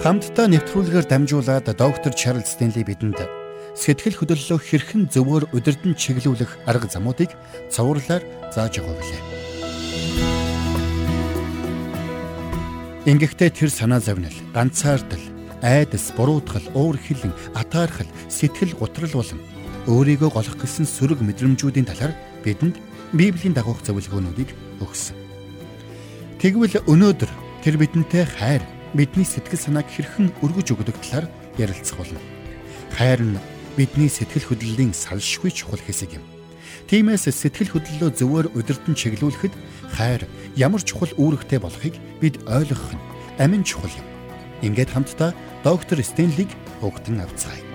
Хамтдаа нэвтрүүлгээр дамжуулаад доктор Чарлз Стенли бидэнд сэтгэл хөдлөлөө хэрхэн зөвөр удирдан чиглүүлэх арга замуудыг цовруулаар зааж өгөө гэлээ. Ингэхдээ тэр санаа зовнил, ганцаардал, айдас, буруутгал, уур хилэн, атаархал, сэтгэл гутрал болон өөрийгөө голох гэсэн сөрөг мэдрэмжүүдийн талаар бидэнд Библийн дагуух зөвлөгөөнүүдийг өгсөн. Тэгвэл өнөөдөр тэр бидэнтэй хайр бидний сэтгэл санааг хэрхэн өргөж өгдөг талаар ярилцах болно. Хайр нь бидний сэтгэл хөдлөлийн салшгүй чухал хэсэг юм. Тиймээс сэтгэл хөдлөлөө зөвөр удирдан чиглүүлэхэд хайр ямар чухал үүрэгтэй болохыг бид ойлгох нь амин чухал юм. Ингээд хамтдаа доктор Стенлиг өгдөн авцгаая.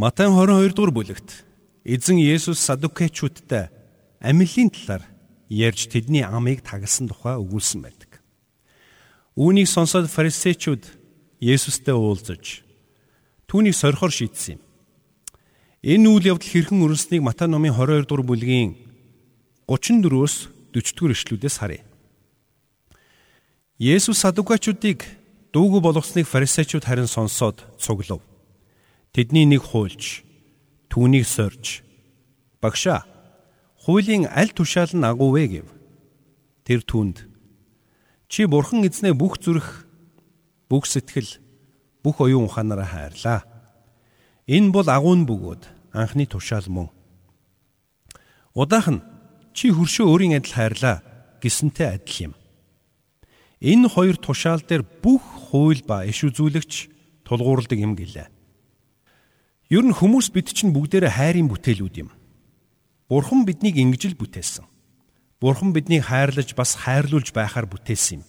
Матай 22 дугаар бүлэгт эзэн Есүс садукечүүдтэй амиллийн талаар ярьж тэдний амийг тагалсан тухай өгүүлсэн байдаг. Үүнийг сонсоод фарисеучуд Есүстэй уулзаж түүнийг сорихор шийдсэн юм. Энэ үйл явдал хэрхэн өрнөснийг Матай номын 22 дугаар бүлгийн 34-өөс 40 дугаар эшлүүдээс харъя. Есүс садукачуудыг дуугүй болгосныг фарисеучуд харин сонсоод цуглав. Тэдний нэг хуульч түүнийг сорж багшаа хуулийн аль тушаал нь агуу вэ гэв. Тэр түнд чи бурхан эзнээ бүх зүрх бүх сэтгэл бүх оюун ухаанаараа хайрлаа. Энэ бол агуун бөгөөд анхны тушаал мөн. Удаах нь чи хөршөө өөрийн адил хайрлаа гэсэнтэй адил юм. Энэ хоёр тушаал дээр бүх хууль ба иш үзүүлэгч тулгуурладаг юм гэлээ. Ер нь хүмүүс бид чинь бүгдээрээ хайрын бүтээлүүд юм. Бурхан биднийг ингэж л бүтээсэн. Бурхан биднийг хайрлаж бас хайрлуулж байхаар бүтээсэн юм.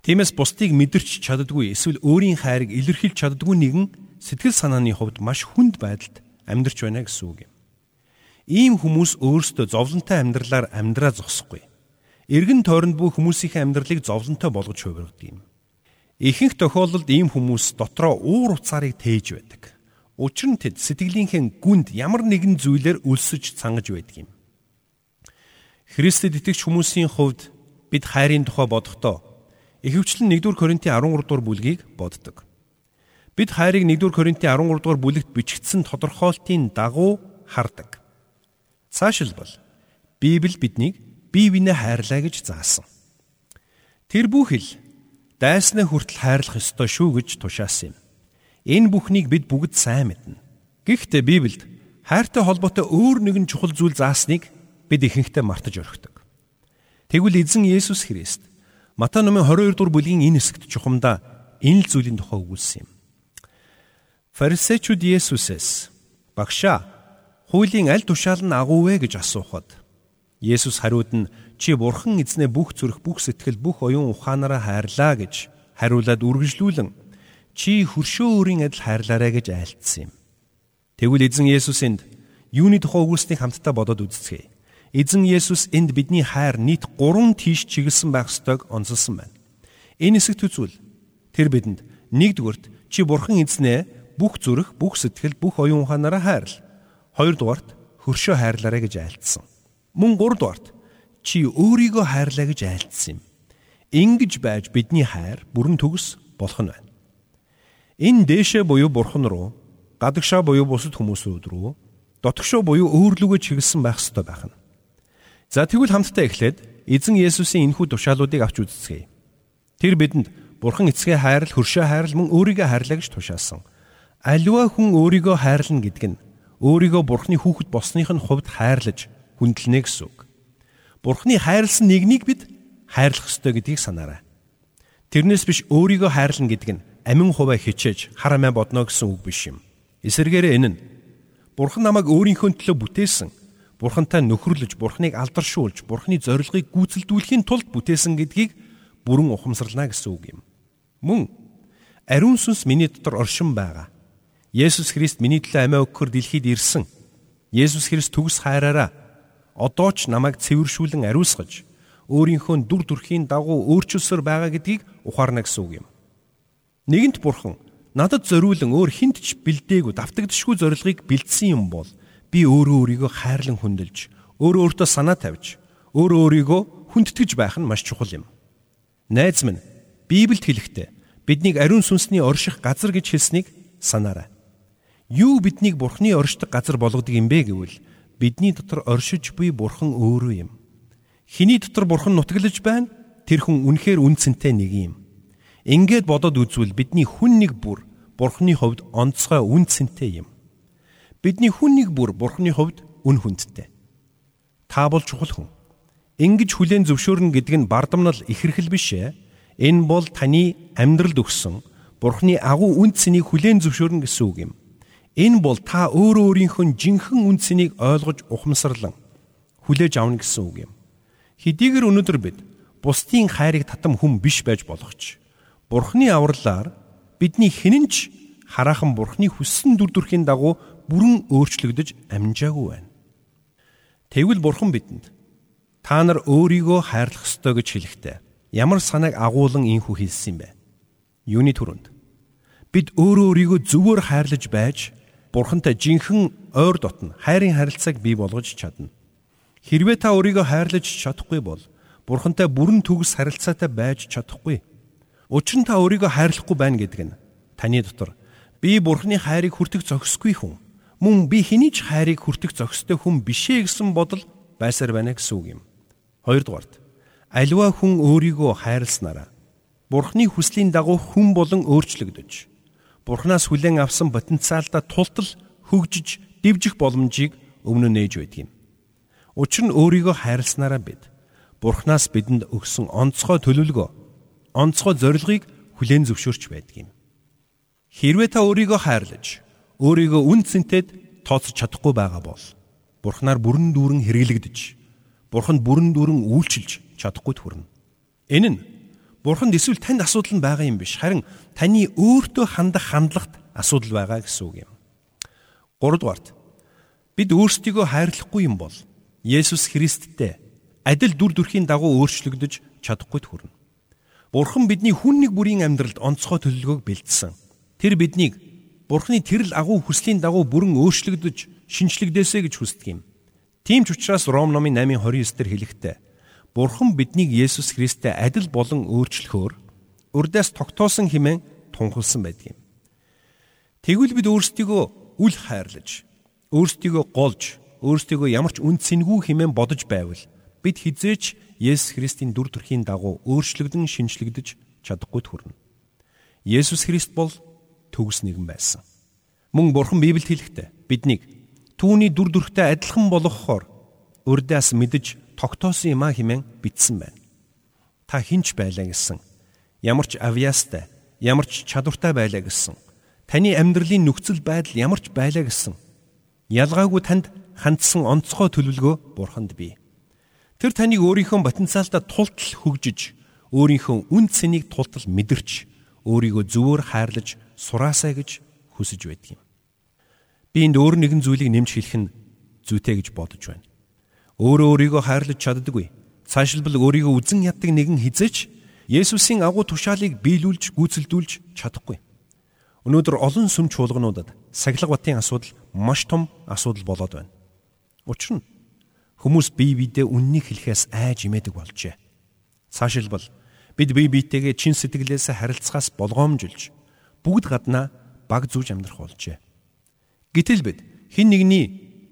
Тиймээс бусдыг мэдэрч чаддгүй эсвэл өөрийн хайрыг илэрхийлж чаддгүй нэгэн сэтгэл санааны хувьд маш хүнд байдалд амьдарч байна гэсэн үг юм. Ийм хүмүүс өөрсдөө зовлонтой амьдралаар амьдраа зогсохгүй. Иргэн тойронд бүх хүмүүсийн амьдралыг зовлонтой болгож хувиргадаг юм. Ихэнх тохиолдолд ийм хүмүүс дотроо уур уцаарыг тээж байдаг. Учир нь тэд сэтгэлийнхээ гүнд ямар нэгэн зүйлээр өлсөж цангаж байдаг юм. Христэд итгэж хүмүүсийн хувьд бид хайрын тухай бодохдоо ихэвчлэн 1-р Коринтын 13 дугаар бүлгийг боддог. Бид хайрыг 1-р Коринтын 13 дугаар бүлэгт бичигдсэн тодорхойлтын дагуу хардаг. Цаашилбал Библи биднийг бие биенээ хайрлаа гэж заасан. Тэр бүхэл дайснаа хүртэл хайрлах ёстой шүү гэж тушаасан юм. Энэ бүхнийг бид бүгд сайн мэднэ. Гэхдээ Библиэд хайртай холбоотой өөр нэгэн чухал зүйл заасныг бид ихэнхдээ мартаж орхидог. Тэгвэл эзэн Есүс Христ Матай номын 22 дугаар бүлгийн энэ хэсэгт чухамдаа энэ л зүйлийн тухай өгүүлсэн юм. Фарисеучуд Есүсээс "Багшаа, хуулийн аль тушаал нь агуу вэ?" гэж асуухад Есүс хариуд нь "Чи бурхан эзнээ бүх зүрх, бүх сэтгэл, бүх оюун ухаанаараа хайрлаа" гэж хариулаад үргэлжлүүлэн чи хөршөө өөрийн адил хайрлаарай гэж айлтсан юм. Тэгвэл эзэн Есүс энд юуны тухай өгүүлснийг хамтдаа бодоод үзцгээе. Эзэн Есүс энд бидний хайр нийт 3 тийш чиглэсэн байх ёстойг онцолсон байна. Энэ хэсэгт үзвэл тэр бидэнд нэгдүгürt чи бурхан эзнээ бүх зүрх, бүх сэтгэл, бүх оюун ухаанаараа хайрл. Хоёрдугаарт хөршөө хайрлаарай гэж айлтсан. Мөн гуравдугаарт чи өөрийгөө хайрлаа гэж айлтсан юм. Ингиж байж бидний хайр бүрэн төгс болох нь байна. Энэ дээшээ буюу бурхан руу, гадагшаа буюу бусад хүмүүсүүд рүү, дотгошоо буюу өөрлөгөө чиглэсэн байх ёстой байх нь. За тэгвэл хамтдаа эхлээд эзэн Есүсийн энэхүү тушаалуудыг авч үзцгээе. Тэр бидэнд бурхан эцгээ хайрал, хөршөө хайрал мөн өөрийгөө хайрлаа гэж тушаасан. Аливаа хүн өөрийгөө хайрлна гэдэг нь өөрийгөө бурхны хүүхэд болсных нь хувьд хайрлаж хүндлэнэ гэсэн үг. Бурхны хайрлсан нэгнийг бид хайрлах ёстой гэдгийг санаарай. Тэрнээс биш өөрийгөө хайрлна гэдэг нь амин хуваа хичээж харамаа бодно гэсэн үг биш юм. Эсвэргээрээ энэ нь Бурхан намайг өөрийнхөө төлөө бүтээсэн. Бурхантай нөхөрлөж, Бурханыг алдаршуулж, Бурханы зорилгыг гүйцэлдүүлэхийн тулд бүтээсэн гэдгийг бүрэн ухамсарлаа гэсэн үг юм. Мөн ариун сүнс миний дотор оршин байгаа. Есүс Христ миний төлөө амиа өгөхөр дэлхийд ирсэн. Есүс Христ төгс хайраараа одоо ч намайг цэвэршүүлэн ариусгаж өөрийнхөө дүр төрхийн дагуу өөрчилсөр байгаа гэдгийг ухаарна гэсэн үг юм. Нэгэнт бурхан надад зориулан өөр хинт ч бэлдээгүй давтагдшгүй зорилгыг бэлдсэн юм бол би өөрөө өөрийгөө хайрлан хүндэлж, өөрөө өөртөө санаа тавьж, өөрөө өөрийгөө хүндэтгэж байх нь маш чухал юм. Найз минь, Библиэд хэлэхдээ биднийг ариун сүнсний орших газар гэж хэлснийг санаарай. Юу биднийг Бурхны оршдог газар болгодог юм бэ гэвэл бидний дотор оршиж буй Бурхан өөрөө юм. Хиний дотор Бурхан нутаглаж байна? Тэр хүн үнэхээр үнцэнтэй нэг юм. Ингээд бодоод үзвэл бидний хүн нэг бүр Бурхны хувьд онцгой үн цэнтэй юм. Бидний хүн нэг бүр Бурхны хувьд үн хүндтэй. Та бол чухал хүн. Ингиж хүлээн зөвшөөрнө гэдэг нь бардамнал ихэрхэл биш ээ. Энэ бол таны амьдралд өгсөн Бурхны агуу үн цэнийг хүлээн зөвшөөрнө гэсэн үг юм. Энэ бол та өөрөө өөрийнхөө жинхэнэ үн цэнийг ойлгож ухамсарлан хүлээж авна гэсэн үг юм. Хэдийгээр өнөөдөр бид бусдын хайрыг татам хүн биш байж болох ч Бурхны авралаар бидний хинэнч хараахан Бурхны хүссэн дүр төрхийн дагуу бүрэн өөрчлөгдөж амжаагүй байна. Тэгвэл Бурхан бидэнд та нар өөрийгөө хайрлах ёстой гэж хэлэхдээ ямар санааг агуулan ийхүү хэлсэн юм бэ? Юуны төрөнд бид өөрөө өөрийгөө зөвөр хайрлаж байж Бурхантай жинхэнэ ойр дотн хайрын харилцааг бий болгож чадна. Хэрвээ та өөрийгөө хайрлаж чадахгүй бол Бурхантай бүрэн төгс харилцаатай байж чадахгүй. Учир нь та өөрийгөө хайрлахгүй байна гэдэг нь таны дотор би Бурхны хайрыг хүртэх зохисгүй хүн. Мөн би хэний ч хайрыг хүртэх зохистой хүн бишээ гэсэн бодол байсаар байна гэсэн үг юм. Хоёрдугаарт аливаа хүн өөрийгөө хайрласнараа Бурхны хүслийн дагуу хүн болон өөрчлөгдөж Бурханаас хүлээн авсан потенциалдаа тултал хөгжиж дивжих боломжийг өмнө нээж байдаг юм. Учир нь өөрийгөө хайрласнараа бид Бурханаас бидэнд өгсөн онцгой төлөвлөгөө онцгой зорилгыг хүлээн зөвшөөрч байдаг юм. Хэрвээ та өөрийгөө хайрлаж, өөрийгөө үн цэнтэд тооцож чадахгүй байгаа бол Бурхнаар бүрэн дүүрэн хэрэглэгдэж, Бурханд бүрэн дүүрэн үйлчилж чадахгүй төрнө. Энэ нь Бурханд эсвэл танд асуудал нь байгаа юм биш, харин таны өөртөө хандах хандлагт асуудал байгаа гэсэн үг юм. 3 дугаарт бид өөрсдийгөө хайрлахгүй юм бол Есүс Христтэй адил дүр төрхийн дагуу өөрчлөгдөж чадахгүй төрнө. Бурхан бидний хүн нэг бүрийн амьдралд онцгой төлөвлөгөөг бэлдсэн. Тэр биднийг Бурханы тэрл агуу хүслийн дагуу бүрэн өөрчлөгдөж шинчлэгдээсэй гэж хүсдэг юм. Тийм ч учраас Ром номын 8:29 дээр хэлэхдээ Бурхан биднийг Есүс Христтэй адил болон өөрчлөхөөр урдаас тогтоосон хэмээн тунхалсан байдаг юм. Тэгвэл бид өөрсдийгөө үл хайрлаж, өөрсдийгөө голж, өөрсдийгөө ямар ч үн цэнгүй хэмээн бодож байвал бид хизээч Есүс Христийн дүр төрхийн дагуу өөрчлөгдөн шинчлэгдэж чадахгүй төрнө. Есүс Христ бол төгс нэгэн байсан. Мөн Бурхан Библиэд хэлэхдээ биднийг түүний дүр төрхтэй адилхан болгохоор урдаас мэдж тогтоосон юм а хэмээн бичсэн байна. Та хинч байлаа гэсэн. Ямар ч авьяастай, ямар ч чадвартай байлаа гэсэн. Таны амьдралын нөхцөл байдал ямар ч байлаа гэсэн. Ялгаагүй танд хандсан онцгой төлөвлөгөө Бурханд бий. Тэр таныг өөрийнхөө потенциалдаа тултал хөгжиж, өөрийнхөө үн цэнийг тултал мэдэрч, өөрийгөө зөвөр хайрлаж сураасаа гэж хүсэж байдаг юм. Би энд өөр нэгэн зүйлийг нэмж хэлэх нь зүйтэй гэж бодож байна. Өөрөө өөрийгөө хайрлаж чаддаггүй. Цаашилбал өөрийгөө үзен яддаг нэгэн хизээч Есүсийн агуу тушаалыг биелүүлж гүйцэлдүүлж чадахгүй. Өнөөдөр олон сүм чуулгануудад сахилга батын асуудал маш том асуудал болоод байна. Учир нь Хүмүүс бие биедээ үннийг хэлэхээс айж имээдэг болжээ. Цаашилбал бид бие биетэйгээ чин сэтгэлээс харилцахаас болгоомжилж бүгд гаднаа баг зүүж амьдрах болжээ. Гэтэл бид хин нэгний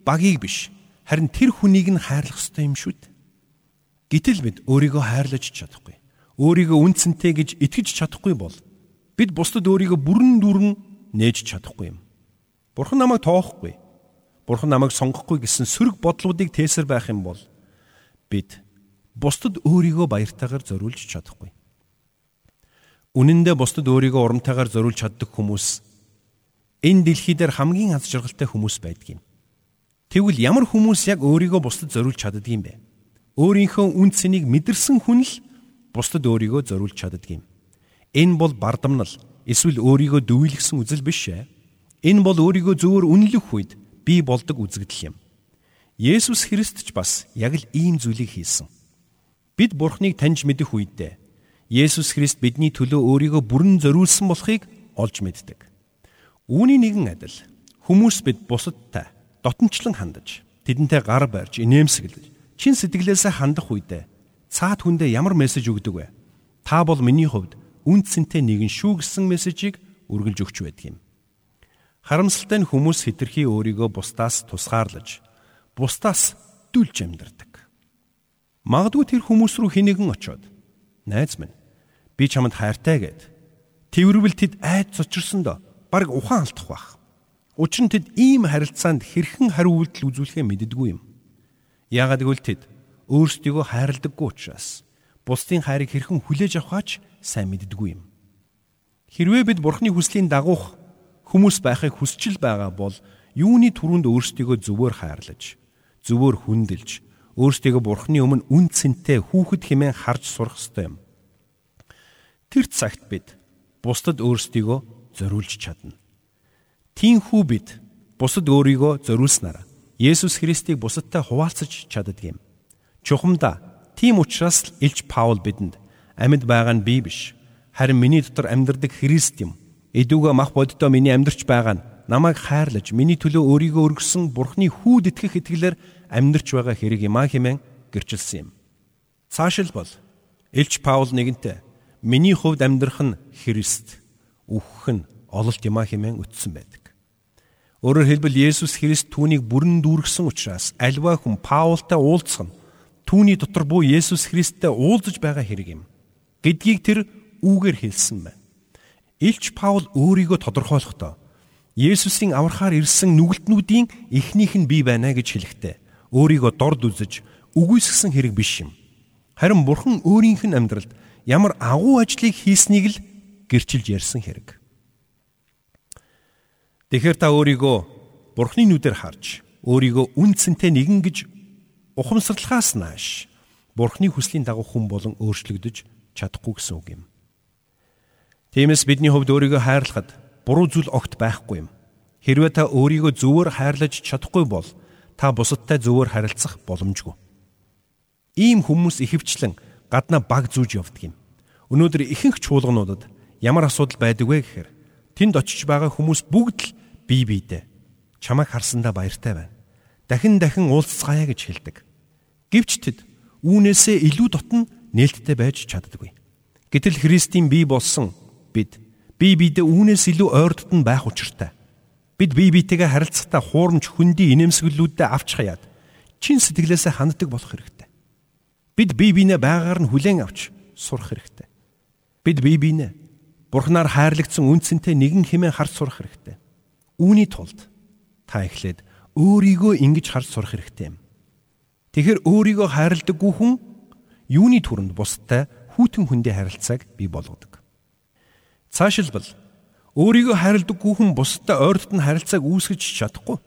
багийг биш харин тэр хүнийг нь хайрлах ёстой юм шүү дээ. Гэтэл бид өөрийгөө хайрлаж чадахгүй. Өөрийгөө үнцэнтэй гэж итгэж чадахгүй бол бид бусдад өөрийгөө бүрэн дүрэн нээж чадахгүй юм. Бурхан намайг тоохгүй. Бурхан намайг сонгохгүй гэсэн сөрөг бодлуудыг тээсэр байх юм бол бид бусдад өөрийгөө баяртайгаар зориулж чадахгүй. Үнэн дээр бусдад өөрийгөө урамтайгаар зориулж чаддаг хүмүүс энэ дэлхий дээр хамгийн аз жаргалтай хүмүүс байдаг юм. Тэгвэл ямар хүмүүс яг өөрийгөө бусдад зориулж чаддаг юм бэ? Өөрийнхөө үн цэнийг мэдэрсэн хүн л бусдад өөрийгөө зориулж чаддаг юм. Энэ бол бардамнал эсвэл өөрийгөө дөвөөлгсөн үзэл биш ээ. Энэ бол өөрийгөө зөвөр үнэлэх үед бий болдог үзэгдэл юм. Есүс Христ ч бас яг л ийм зүйлийг хийсэн. Бид Бурхныг таньж мэдэх үедээ Есүс Христ бидний төлөө өөрийгөө бүрэн зориулсан болохыг олж мэддэг. Үүний нэгэн адил хүмүүс бид бусадтай дотнчлон хандаж тэдэнтэй гар барьж инээмсэглэж чин сэтгэлээсээ хандах үедээ цаад хүндээ ямар мессеж өгдөг вэ? Та бол миний хувьд үндсэнтэй нэгэн шүү гэсэн мессежийг үргэлж өгч байдаг юм. Харамсалтай нь хүмүүс хитрхи өөрийгөө бусдаас тусгаарлаж бусдаас дүлж амьдардаг. Магадгүй тэр хүмүүс рүү хинэгэн очоод найз минь би чамд хайртай гэд тэрвэл тэд айд цочирсон доо баг ухаан алдах байх. Учир нь тэд ийм харилцаанд хэрхэн хариу үйлдэл үзүүлэхээ мэддэггүй юм. Яагаад гэвэл тэд өөрсдийгөө хайрладаггүй учраас бусдын хайрыг хэрхэн хүлээж авахаач сайн мэддэггүй юм. Хэрвээ бид Бурхны хүслийн дагуух хүмүүс байхыг хүсчил байгаа бол юуны түрүүнд өөрсдийгөө зөвөр хайрлаж, зөвөр хүндэлж өөрсдийгөө бурхны өмнө үн цэнтэй хүүхэд хэмээн харж сурах ёстой юм. Тэр цагт бид бусдад өөрсдийгөө зориулж чадна. Тинхүү бид бусад өөрийгөө зориулснараа Есүс Христийг бусадтай хуваалцаж чаддаг юм. Чухамда тийм учраас л Илч Паул бидэнд амьд байгаа нь би биш харин миний дотор амьдардаг Христ юм. Эдүүгээ мах боддоо миний амьдарч байгаа нь намайг хайрлаж миний төлөө өөрийгөө өргөсөн Бурхны хүүд итгэх итгэлээр амьдарч байгаа хэрэг юм а хэмээн гэрчилсэн юм. Цаашил бол Илч Паул нэгэнтээ миний хувьд амьдрах нь Христ, үхэх нь ололт юм а хэмээн үтсэн байдаг. Өөрөөр хэлбэл Есүс Христ түүнийг бүрэн дүүргэсэн учраас альва хүн Паултай уулзах нь түүний дотор буу Есүс Христтэй уулзаж байгаа хэрэг юм. Гэдгийг тэр үүгээр хэлсэн байна. Илч Паул өөрийгөө тодорхойлохдоо Есүсийн аврахаар ирсэн нүгэлтнүүдийн эхнийх нь би байна гэж хэлэхдээ өөрийгөө дорд үзэж үгүйсгсэн хэрэг биш юм. Харин бурхан өөрийнх нь амьдралд ямар агуу ажлыг хийснийг л гэрчилж ярьсан хэрэг. Тэгэхээр та өөрийгөө бурхны нүдээр харж өөрийгөө үнцэнтэй нэгэн гэж ухамсарлахаас нааш бурхны хүслийн дагуу хүн болон өөрчлөгдөж чадахгүй гэсэн үг юм. Тиймээс бидний хувьд өөрийгөө хайрлахад буруу зүйл огт байхгүй юм. Хэрвээ та өөрийгөө зөвөр хайрлаж чадахгүй бол та бусадтай зөвөр харилцах боломжгүй. Ийм хүмүүс ихэвчлэн гаднаа баг зүүж явдаг юм. Өнөөдөр ихэнх чуулгануудад ямар асуудал байдаг вэ гэхээр тэнд очиж байгаа хүмүүс бүгд л бие биедээ чамайг харсандаа баяртай байна. Дахин дахин уулзцаая гэж хэлдэг. Гэвч тэд үүнээсээ илүү дотн нээлттэй байж чаддаггүй. Гэтэл Христийн бие болсон бид бие биедээ үүнээс илүү ойр дотн байх учиртай. Бид бие биетэйгээ харилцахдаа хуурамч хөндий инээмсэглэлүүдээ авч хаяад чин сэтгэлээсээ ханддаг болох хэрэгтэй. Бид бие биенээ байгаагаар нь хүлээн авч сурах хэрэгтэй. Бид бие биенээ Бурхнаар хайрлагдсан үнцэнтэй нэгэн хэмээн харж сурах хэрэгтэй. Үүний тулд та эхлээд өөрийгөө ингэж харж сурах хэрэгтэй юм. Тэгэхэр өөрийгөө хайрладаггүй хүн юуны түрэнд бусдтай хүүтэн хүндээ харилцааг бий болгодог. Цаашилбал Өөрийгөө хайрладаггүй хүн бусдад ойртод нь харилцааг үүсгэж чадахгүй.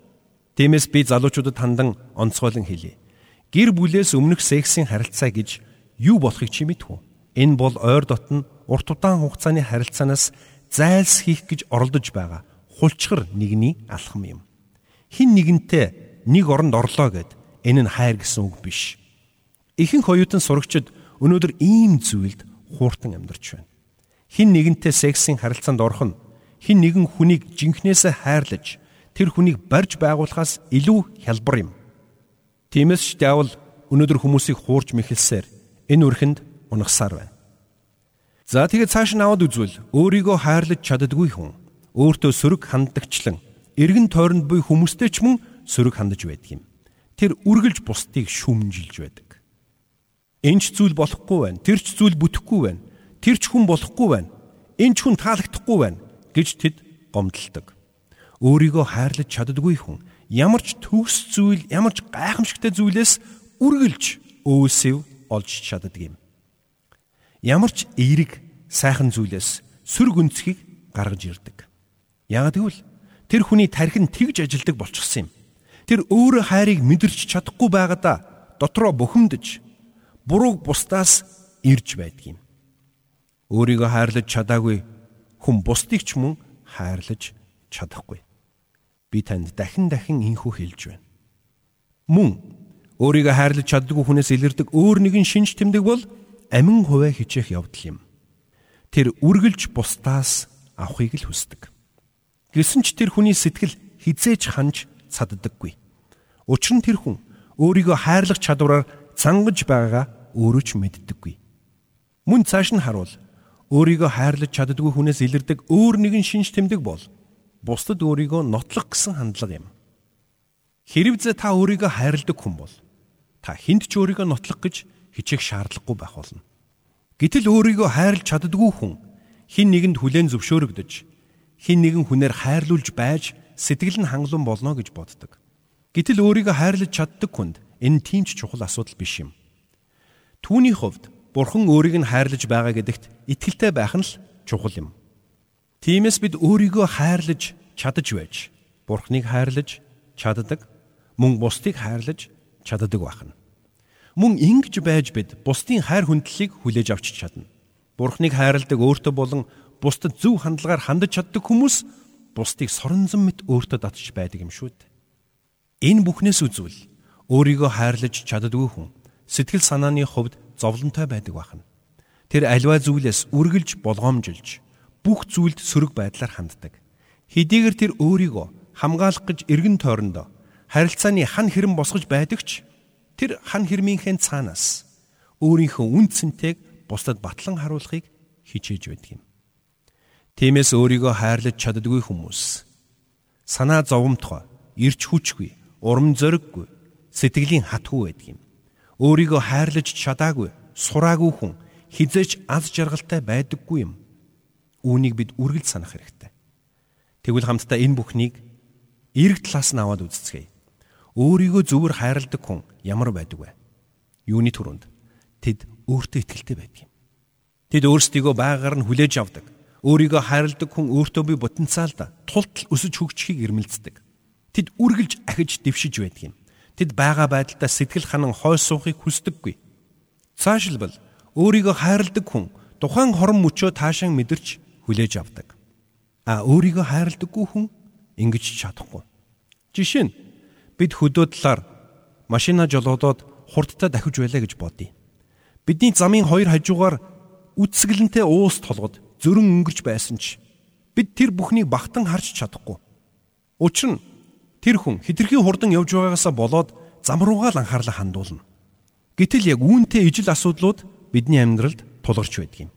Тиймээс би залуучуудад хандан онцгойлон хэлье. Гэр бүлээс өмнөх сексийн харилцаа гэж юу болохыг чи мэдв үү? Энэ бол ойр дотн урт удаан хугацааны харилцаанаас зайлс хийх гэж оролдож байгаа хулчгар нэгний алхам юм. Хин нэгэнтэй нэг оронд орлоо гэд энэ нь хайр гэсэн үг биш. Ихэнх оюутан сурагчид өнөөдөр ийм зүйлд хууртан амьдарч байна. Хин нэгэнтэй сексийн харилцаанд орох нь хин нэгэн хүнийг жинхнээсээ хайрлаж тэр хүнийг барьж байгуулахаас илүү хялбар юм. Тиймээс ч диавол өнөөдөр хүмүүсийг хуурж мэхэлсээр энэ үрхэнд унагсаар байна. За тэгээд цааш нь аваад үзвэл өөрийгөө хайрлаж чаддаггүй хүн өөртөө сөрөг ханддагчлан эргэн тойронд буй хүмүүстэй ч мөн сөрөг хандаж байдаг юм. Тэр үргэлж бусдыг шүмжилж байдаг. Энч зүйл болохгүй байна. Тэр ч зүйл бүтэхгүй байна. Тэр ч хүн болохгүй байна. Энч хүн таалагдахгүй байна гэж тэд гомдлдог. Өөрийгөө хайрлаж чаддаггүй хүн ямар ч төгс зүйл, ямар ч гайхамшигтай зүйлээс үргэлж өөсөв олж чаддаг юм. Ямар ч эерэг сайхан зүйлээс сүр гүнцхийг гаргаж ирдэг. Яг тэгвэл тэр хүний тархин тэгж ажилдаг болчихсон юм. Тэр өөрөө хайрыг мэдэрч чадахгүй байгаадаа дотроо бухимдаж бурууг бусдаас ирж байдаг юм. Өөрийгөө хайрлаж чадаагүй хүн бусдыг ч мөн хайрлаж чадахгүй. Би танд дахин дахин инхүү хэлж байна. Мөн өөрийгөө хайрлаж чаддаггүй хүнээс илэрдэг өөр нэгэн шинж тэмдэг бол амин хуваа хичээх явдал юм. Тэр үргэлж бусдаас авахыг л хүсдэг. Гэсэн ч тэр хүний сэтгэл хизээж ханж цаддаггүй. Учир нь тэр хүн өөрийгөө хайрлах чадвараар цангаж байгаагаа өөрөө ч мэддэггүй. Мөн цааш нь харуул өөрийгөө хайрлаж чаддгүй хүнээс илэрдэг өөр нэгэн шинж тэмдэг бол бусдад өөрийгөө нотлох гэсэн хандлага юм. Хэрвээ та өөрийгөө хайрладаг хүн бол та хүнд ч өөрийгөө нотлох гэж хичээх шаардлагагүй байх болно. Гэтэл өөрийгөө хайрлж чаддгүй хүн хин нэгэнд хүлээн зөвшөөрөгдөж хин нэгэн хүнээр хайрлуулж байж сэтгэл нь хангалуун болно гэж боддог. Гэтэл өөрийгөө хайрлаж чаддаг хүнд энэ тийм ч чухал асуудал биш юм. Түүний хувьд Бурхан өөрийг нь хайрлаж байгаа гэдэгт итгэлтэй байх нь л чухал юм. Тиймээс бид өөрийгөө хайрлаж чадаж байж Бурханыг хайрлаж чаддаг, мөн бусдыг хайрлаж чаддаг байна. Мөн ингэж байж бид бусдын хайр хүндлэлийг хүлээж авч чадна. Бурхныг хайрладаг өөртөө болон бусдад зөв хандлагаар хандаж чаддаг хүмүүс бусдыг соронзон мэт өөртөө татж байдаг юм шүү дээ. Энэ бүхнээс үзвэл өөрийгөө хайрлаж чаддаггүй хүн сэтгэл санааны хувьд зовлонтой байдаг байна. Тэр альва зүйлээс үргэлж болгоомжилж бүх зүйлд сөрөг байдлаар ханддаг. Хэдийгээр тэр өөрийгөө хамгаалах гэж эргэн тойрондоо харилцааны хан хэрэм босгож байдаг ч Тэр хан хэрмийнхээ цаанаас өөрийнхөө үн цэнтэйг бусдад батлан харуулахыг хичээж байдаг юм. Тиймээс өөрийгөө хайрлаж чаддгүй хүмүүс санаа зовомтгой, ирч хүчгүй, урам зориггүй, сэтгэлийн хатгүй байдаг юм. Өөрийгөө хайрлаж чадаагүй, сураагүй хүн хизээч аз жаргалтай байдаггүй юм. Үүнийг бид үргэлж санах хэрэгтэй. Тэгвэл хамтдаа энэ бүхнийг эрэг талаас нь аваад үзцгээе. Өөрийгөө зөвөр хайрладаг хүн ямар байдаг вэ? Юуны төрөнд тэд өөртөө ихтэй байдаг юм. Тэд өөрсдийгөө байгаагаар нь хүлээж авдаг. Өөрийгөө хайрладаг хүн өөртөө бий потенциалд тултал өсөж хөгжихийг эрмэлздэг. Тэд үргэлж ахиж дэвшиж байдаг юм. Тэд байгаа байдалтай сэтгэл ханан хой суухыг хүсдэггүй. Цаашилбал өөрийгөө хайрладаг хүн тухайн хорон мөчөө таашаан мэдэрч хүлээж авдаг. А өөрийгөө хайрладаггүй хүн ингэж чадахгүй. Жишээ нь бид хөдөө талаар машина жолоодоод хурдтай дахиж байлаа гэж бодъё. Бидний замын хоёр хажуугаар үтсгэлэнтэй уус толгод зөрөн өнгөрч байсан ч бид тэр бүхнийг багтан харж чадахгүй. Учир нь тэр хүн хитрхи хурдан явж байгаагаасаа болоод зам руугаа л анхаарлаа хандуулна. Гэтэл яг үүнтэй ижил асуудлууд бидний амьдралд тулгарч байдаг юм.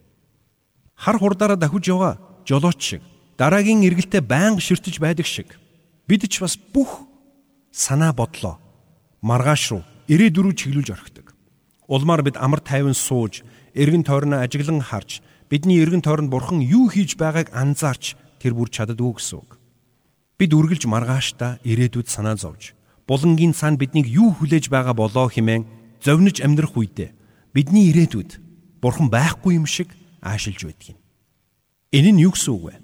Хар хурдаараа дахиж яваа жолооч шиг дараагийн эргэлтэд байнга ширтэж байдаг шиг бид ч бас бүх санаа бодлоо маргааш руу ирээдүрүү чиглүүлж орхидог. Улмаар бид амар тайван сууж, эргэн тойрноо ажиглан харж, бидний эргэн тойронд бурхан юу хийж байгааг анзаарч тэр бүр чаддгүй гэсэн үг. Бид үргэлж маргааштай ирээдүйд санаа зовж, булангийн цаана биднийг юу хүлээж байгаа болоо хэмээн зовниж амьдрах үедээ бидний ирээдүйд бурхан байхгүй юм шиг аашилж байдаг юм. Энэ нь юу гэсэн үг вэ?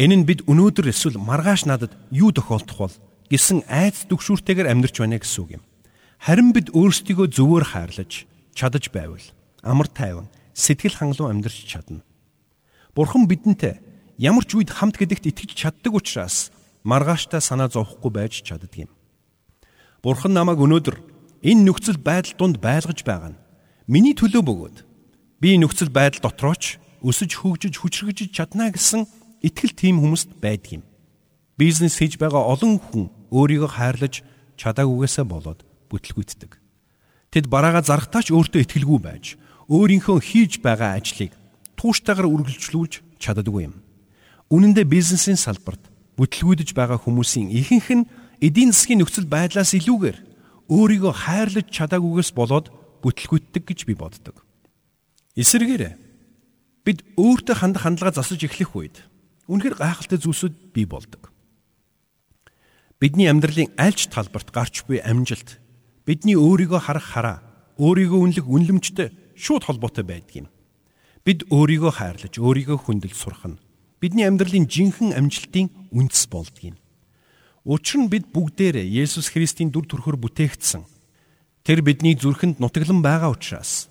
Энэ нь бид өнөөдөр эсвэл маргааш надад юу тохиолдох бол гэсэн айц дүгшүүртэйгээр амьдарч байна гэсэн үг юм. Харин бид өөрсдийгөө зөвөр хайрлаж чадаж байвал амар тайван сэтгэл хангалуун амьдарч чадна. Бурхан бидэнтэй ямар ч үед хамт гэдэгт итгэж чаддаг учраас маргааштай санаа зовхгүй байж чаддаг юм. Бурхан намайг өнөөдөр энэ нөхцөл байдал донд байлгаж байгаа нь миний төлөө бөгөөд би нөхцөл байдал дотрооч өсөж хөгжиж хүчрхэж чадна гэсэн итгэл тийм хүмүүст байдаг юм. Бизнес хийж байгаа олон хүн өөрийгөө хайрлаж чадаагүйгээсээ болоод бүтлгүйтдэг. Тэд бараага зарахтаач өөртөө итгэлгүй байж өөрийнхөө хийж байгаа ажлыг тууштайгаар үргэлжлүүлж чаддаггүй юм. Үнэн дээр бизнесийн салбарт бүтлгүүдж байгаа хүмүүсийн ихэнх нь эдийн засгийн нөхцөл байдлаас илүүгээр өөрийгөө хайрлаж чадаагүйгээс болоод бүтлгүйтдэг гэж би боддог. Эсвэргээрээ бид өөртөө хандах хандлага засаж эхлэх үед үнэхээр гайхалтай зүйлсүүд бий болдог. Бидний амьдралын аль ч талбарт гарч буй амжилт бидний өөрийгөө харах хараа, өөрийгөө үнэлэх үнлэмжтэй шууд холбоотой байдаг юм. Бид өөрийгөө хайрлаж, өөрийгөө хүндэлж сурах нь бидний амьдралын жинхэнэ амжилтын үндэс болдгийм. Учир нь бид бүгдээрээ Есүс Христийн дүр төрхөөр бүтээгдсэн. Тэр бидний зүрхэнд нутаглан байгаа учраас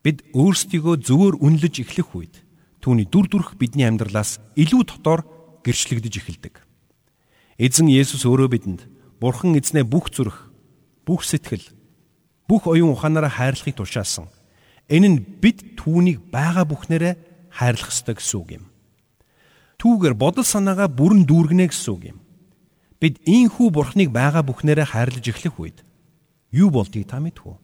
бид өөрсдийгөө зөвөр үнэлж эхлэх үед түүний дүр төрх бидний амьдралаас илүү дотор гэрчлэгдэж эхэлдэг. Эзэн Есүс өөрөө бидэнд Бурхан эзнээ бүх зүрх, бүх сэтгэл, бүх оюун ухаанаараа хайрлахыг тушаасан. Энэ нь бид түүнийг байгаа бүхнээрээ хайрлах ёстой гэсэн үг юм. Түүгээр бодол санаагаа бүрэн дүүргэнэ гэсэн үг юм. Бид ийхүү бурхныг байгаа бүхнээрээ хайрлаж эхлэх үед юу болдгийг та мэдв үү?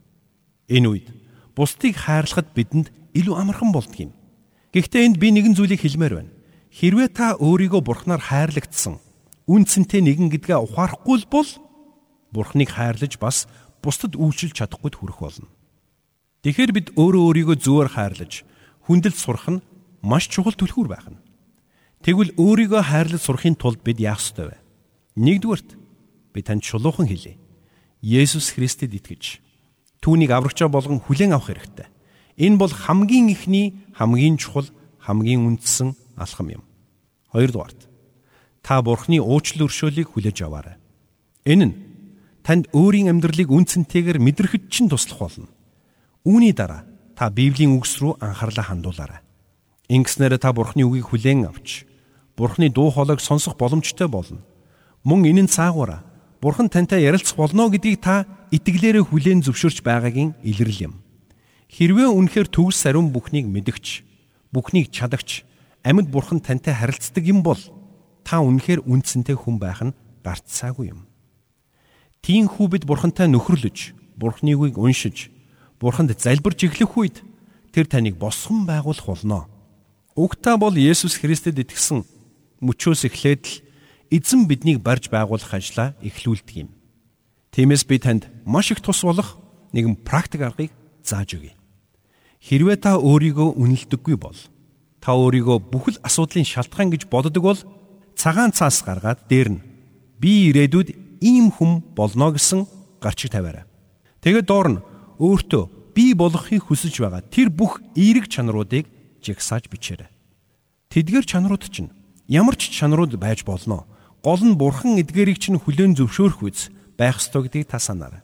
Энэ үед бусдыг хайрлахад бидэнд илүү амархан болдгийг. Гэхдээ энд би нэгэн зүйлийг хэлмээр байна. Хэрвээ та өөрийгөө бурхнаар хайрлагдсан үнцэнтэй нэгэн гэдгээ ухаарахгүй бол бурхныг хайрлаж бас бусдад үйлчилж чадахгүйд хүрэх болно. Тэгэхээр бид өөрөө өөрийгөө зөөр хайрлаж хүндэлж сурах нь маш чухал түлхүүр байх нь. Тэгвэл өөрийгөө хайрлаж сурахын тулд бид яах ёстой вэ? Нэгдүгürt би танд шулуухан хэлье. Есүс Христэд итгэж түүнийг аврагчаа болгон хүлээн авах хэрэгтэй. Энэ бол хамгийн ихний, хамгийн чухал, хамгийн үндсэн алхам юм. Хоёрдугаарт та Бурхны уучлал өршөөлийг хүлээж аваарай. Энэ нь танд өөрийн амьдралыг үнцэнтэйгээр мэдрэхэд чинь туслах болно. Үүний дараа та Библийн үгс рүү анхаарлаа хандуулаарай. Ингэснээр та Бурхны үгийг хүлээн авч Бурхны дуу хоолойг сонсох боломжтой болно. Мөн энэ нь цаагаараа Бурхан тантай ярилцах болно гэдгийг та итгэлээрээ хүлээн зөвшөөрч байгаагийн илрэл юм. Хэрвээ үнэхээр төгс сарун бүхнийг мэдгч, бүхнийг чадагч, амьд Бурхан тантай харилцдаг юм бол та үнэхээр үндсэнтэй хүн байх нь гарцсаагүй юм. Тиинхүү бид Бурхантай нөхөрлөж, Бурхны үгийг уншиж, Бурханд залбирч эхлэх үед тэр таныг босгон байгуулах болно. Угтаа бол Есүс Христэд итгэсэн мөчөөс эхлээд л эзэн биднийг барьж байгуулах ажлаа эхлүүлдэг юм. Тиймээс би танд маш их тус болох нэгэн практик аргыг зааж өгье. Хэрвээ та өөрийгөө үнэлдэггүй бол та өөрийгөө бүхэл асуудлын шалтгаан гэж боддог бол цагаан цаас гаргаад дээр нь би ирээдүйд ийм хүн болно гэсэн гарчиг тавиарай. Тэгээд доор нь өөртөө би болохыг хүсэж байгаа тэр бүх эерэг чанаруудыг жигсааж бичээрэй. Тэдгээр чанарууд чинь ямар ч чанарууд байж болно гол нь бурхан эдгээрийг чинь хүлээн зөвшөөрөх үз байх ёстой гэдгийг та санаарай.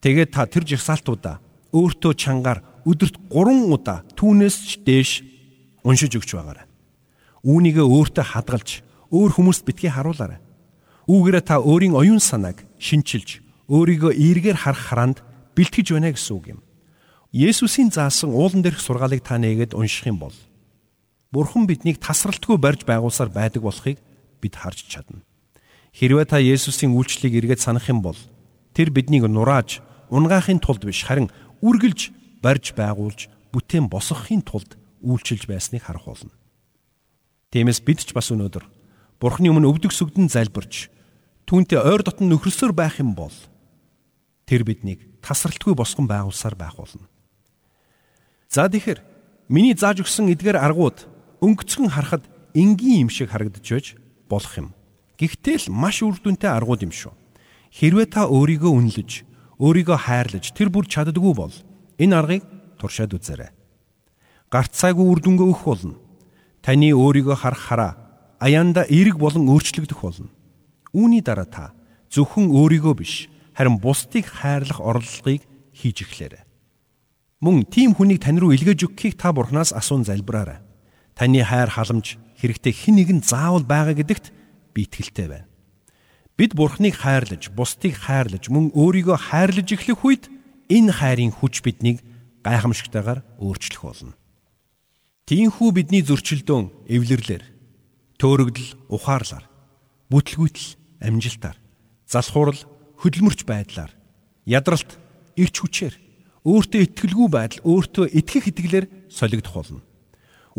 Тэгээд та тэр жагсаалтуудаа өөртөө чангаар өдөрт 3 удаа түүнээс ч дээш уншиж өгч байгаарай. Үүнийгээ өөртөө хадгалж өөр хүмүүст битгий харуулаарай. Үүгээрээ та өөрийн оюун санааг шинчилж өөрийгөө эргээр харах харанд бэлтгэж байна гэсэн үг юм. Есүсийн заасан уулан дээрх сургаалыг та нээгээд унших юм бол Бурхан биднийг тасралтгүй барьж байгуулсаар байдаг болохыг бид харж чадна. Хэрвээ та Есүсийн үйлчлэлийг эргээд санах юм бол тэр биднийг нурааж унгаахын тулд биш харин үргэлж барьж байгуулж бүтээн босгохын тулд үйлчилж байсныг харах болно. Тиймээс бид ч бас өнөөдөр Бурхны өмнө өвдөг сүгдэн залбирч түүнтэй ойр дотн нөхрөсөөр байх юм бол тэр биднийг тасралтгүй босгон байгуулсаар байх болно. За тэгэхээр миний зааж өгсөн эдгээр аргууд өнгөцгөн харахад энгийн юм шиг харагдаж байж болох юм. Гэхдээ л маш үр дүнтэй аргууд юм шүү. Хэрвээ та өөрийгөө үнэлж, өөрийгөө хайрлаж тэр бүр чаддгүй бол энэ аргыг туршаад үзээрэй. Гарцаагүй үр дүнгээ өгөх болно. Таны өөрийгөө харах хараа аяанда эерэг болон өөрчлөгдөх болно. Үүний дараа та зөвхөн өөрийгөө биш харин бусдыг хайрлах орлогыг хийж эхлээрэй. Мөн тийм хүнийг тань руу илгээж өгөхийг та бурхнаас асуун залбираарай. Таны хайр халамж хэрэгтэй хэн нэгэн заавал байгаа гэдэгт би итгэлтэй байна. Бид Бурхныг хайрлаж, бусдыг хайрлаж, мөн өөрийгөө хайрлаж эхлэх үед энэ хайрын хүч биднийг гайхамшигтайгаар өөрчлөх болно. Тиймээс бидний зөрчилдөөн эвлэрлэр төөрөгдөл ухаарлаар бүтлгүйтэл амжилтаар залхуурал хөдөлмөрч байдлаар ядралт ирч хүчээр өөртөө итгэлгүй байдал өөртөө итгэх итгэлээр солигдох болно.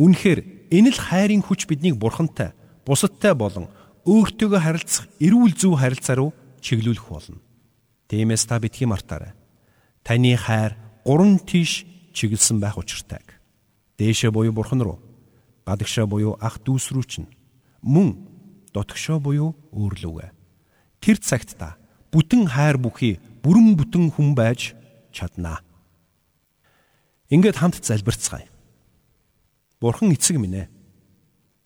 Үнэхээр энэ л хайрын хүч биднийг бурхантай, бусадтай болон өөртөөгөө харилцах эрүүл зөв харилцаа руу чиглүүлэх болно. Тиймээс та битгий мартаарай. Таны хайр гурван тийш чиглэсэн байх учиртайг. Дээшээ буюу бурхан руу, гадагшаа буюу ах дүүс рүү чинь мөн дотгошоо буюу өөрлөвгөө. Тэр цагт та бүтэн хайр бүхий бүрэн бүтэн хүн байж чаднаа. Ингээд хамт залбирцгаая. Бурхан эцэг минь ээ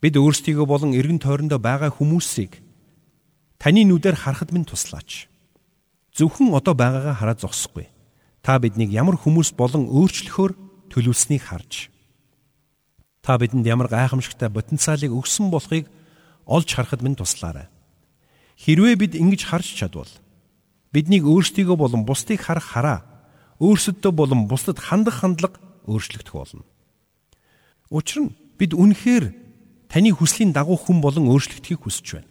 Бид өөрсдийгөө болон эргэн тойрондоо байгаа хүмүүсийг таны нүдээр харахад минь туслаач. Зөвхөн одоо байгаагаа хараад зогсохгүй. Та биднийг ямар хүмүүс болон өөрчлөхөөр төлөвлөснийг харж та бидэнд ямар гайхамшигтай потенциалыг өгсөн болохыг олж харахад минь туслаарай. Хэрвээ бид ингэж харж чадвал биднийг өөрсдийгөө болон бусдыг харах хараа өөрсөддөө болон бусдад хандах хандлага өөрчлөгдөх болно. Учир нь бид үнэхээр таны хүслийн дагуу хүн болон өөрчлөгдөхийг хүсэж байна.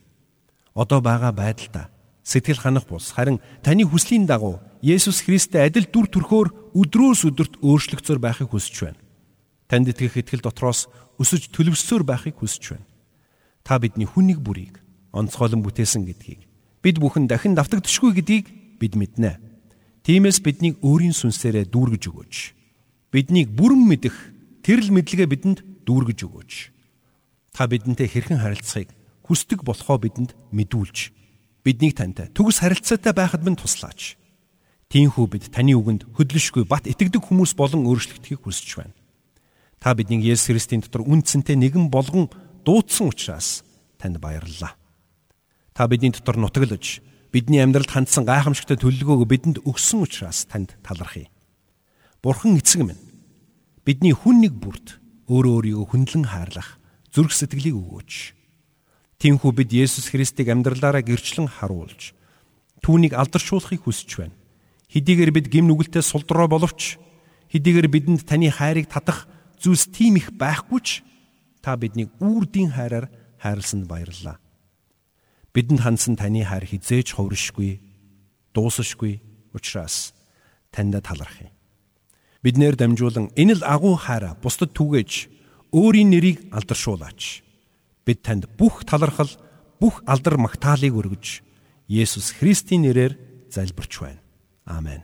Одоо байгаа байдалдаа сэтгэл ханах бус харин таны хүслийн дагуу Есүс Христтэй адил дүр төрхөөр өдрөөс өдөрт өөрчлөгцөөр байхыг хүсэж байна. Танд итгэх итгэл дотроос өсөж төлөвсөөр байхыг хүсэж байна. Та бидний хүнийг бүрийг онцгойлон бүтээсэн гэдгийг бид бүхэн дахин давтагдчихгүй гэдгийг бид мэднэ. Тиймээс биднийг өөрийн сүнсээрээ дүүргэж өгөөч. Биднийг бүрэн мэдэх тэрл мэдлэгээ бидэнд дүүргэж өгөөч. Та бидэнтэй хэрхэн харилцахыг хүсдэг болохоо бидэнд мэдүүлж биднийг тантай төгс харилцаатай байхад минь туслаач. Тиймээс бид таны үгэнд хөдлөшгүй бат итгэдэг хүмүүс болон өөрчлөгдөхийг хүсэж байна. Та биднийг Есүс Христийн дотор үндсэнтэй нэгэн болгон дуудсан учраас танд баярлалаа. Та бидний дотор нутаглаж бидний амьдралд хандсан гайхамшигтай төлөлгөөг бидэнд өгсөн учраас танд талархъя. Бурхан эцэг минь бидний хүн нэг бүрт өөрөө өөрийгөө хүндлэн хаарлах зүрх сэтгэлийг өгөөч. Тиймээс бид Есүс Христийг амьдралаараа гэрчлэн харуулж түүнийг алдаршуулахыг хүсэж байна. Хэдийгээр бид гим нүгэлтэй сулдраа боловч хэдийгээр бидэнд таны хайрыг татах зүйлс тийм их байхгүй ч та биднийг үрдийн хайраар хайрлсанд баярлалаа. Бидэнд хандсан таны хайр хизээж хувиршгүй, дуусашгүй учраас таньда талархъя. Биднэр дамжуулан энэ л агуу хайраа бусдад түгээж өөрийн нэрийг алдаршуулаач. Бид танд бүх талархал, бүх алдар магтаалыг өргөж Есүс Христийн нэрээр залбирч байна. Амен.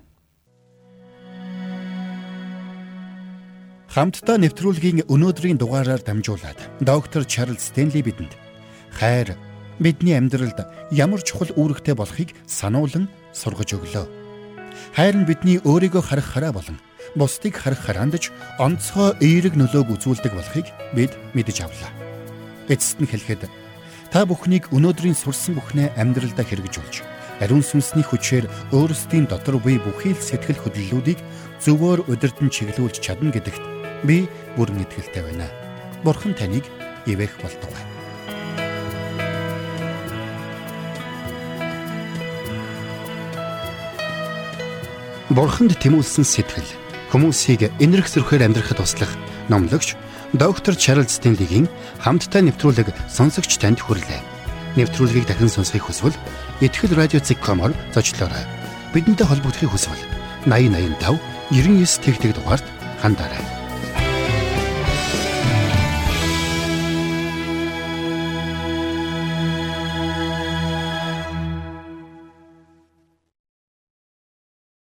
Хамтдаа нэвтрүүлгийн өнөөдрийн дугаараар дамжуулаад доктор Чарлз Стенли бидэнд хайр бидний амьдралд ямар чухал үүрэгтэй болохыг сануулan сургаж өглөө. Хайр нь бидний өөрийгөө харах хараа болон бусдыг харах хараандж онцгой эерэг нөлөөг үзүүлдэг болохыг бид мэдэж авлаа. Эцэст нь хэлэхэд та бүхнийг өнөөдрийн сурсан бүхнээ амьдралдаа хэрэгжүүлж ариун сүнсний хүчээр өөрсдийн дотор буй бүхий л сэтгэл хөдлөлүүдийг зөвөр удирдан чиглүүлж чадна гэдэгт би бүрэн итгэлтэй байна. Бурхан таныг ивэх болтугай. Бурханд тэмүүлсэн сэтгэл хүмүүсийг энэрх зөрхөөр амьдрахад туслах номлогч доктор Чарлз Стенлигийн хамттай нэвтрүүлэг сонсогч танд хүрлээ. Нэвтрүүлгийг дахин сонсох хүсвэл ихтгэл радиоцик.com-оор зочлоорой. Бидэнтэй холбогдохын хүсвэл 8085 99 тэгтэг дугаард хандаарай.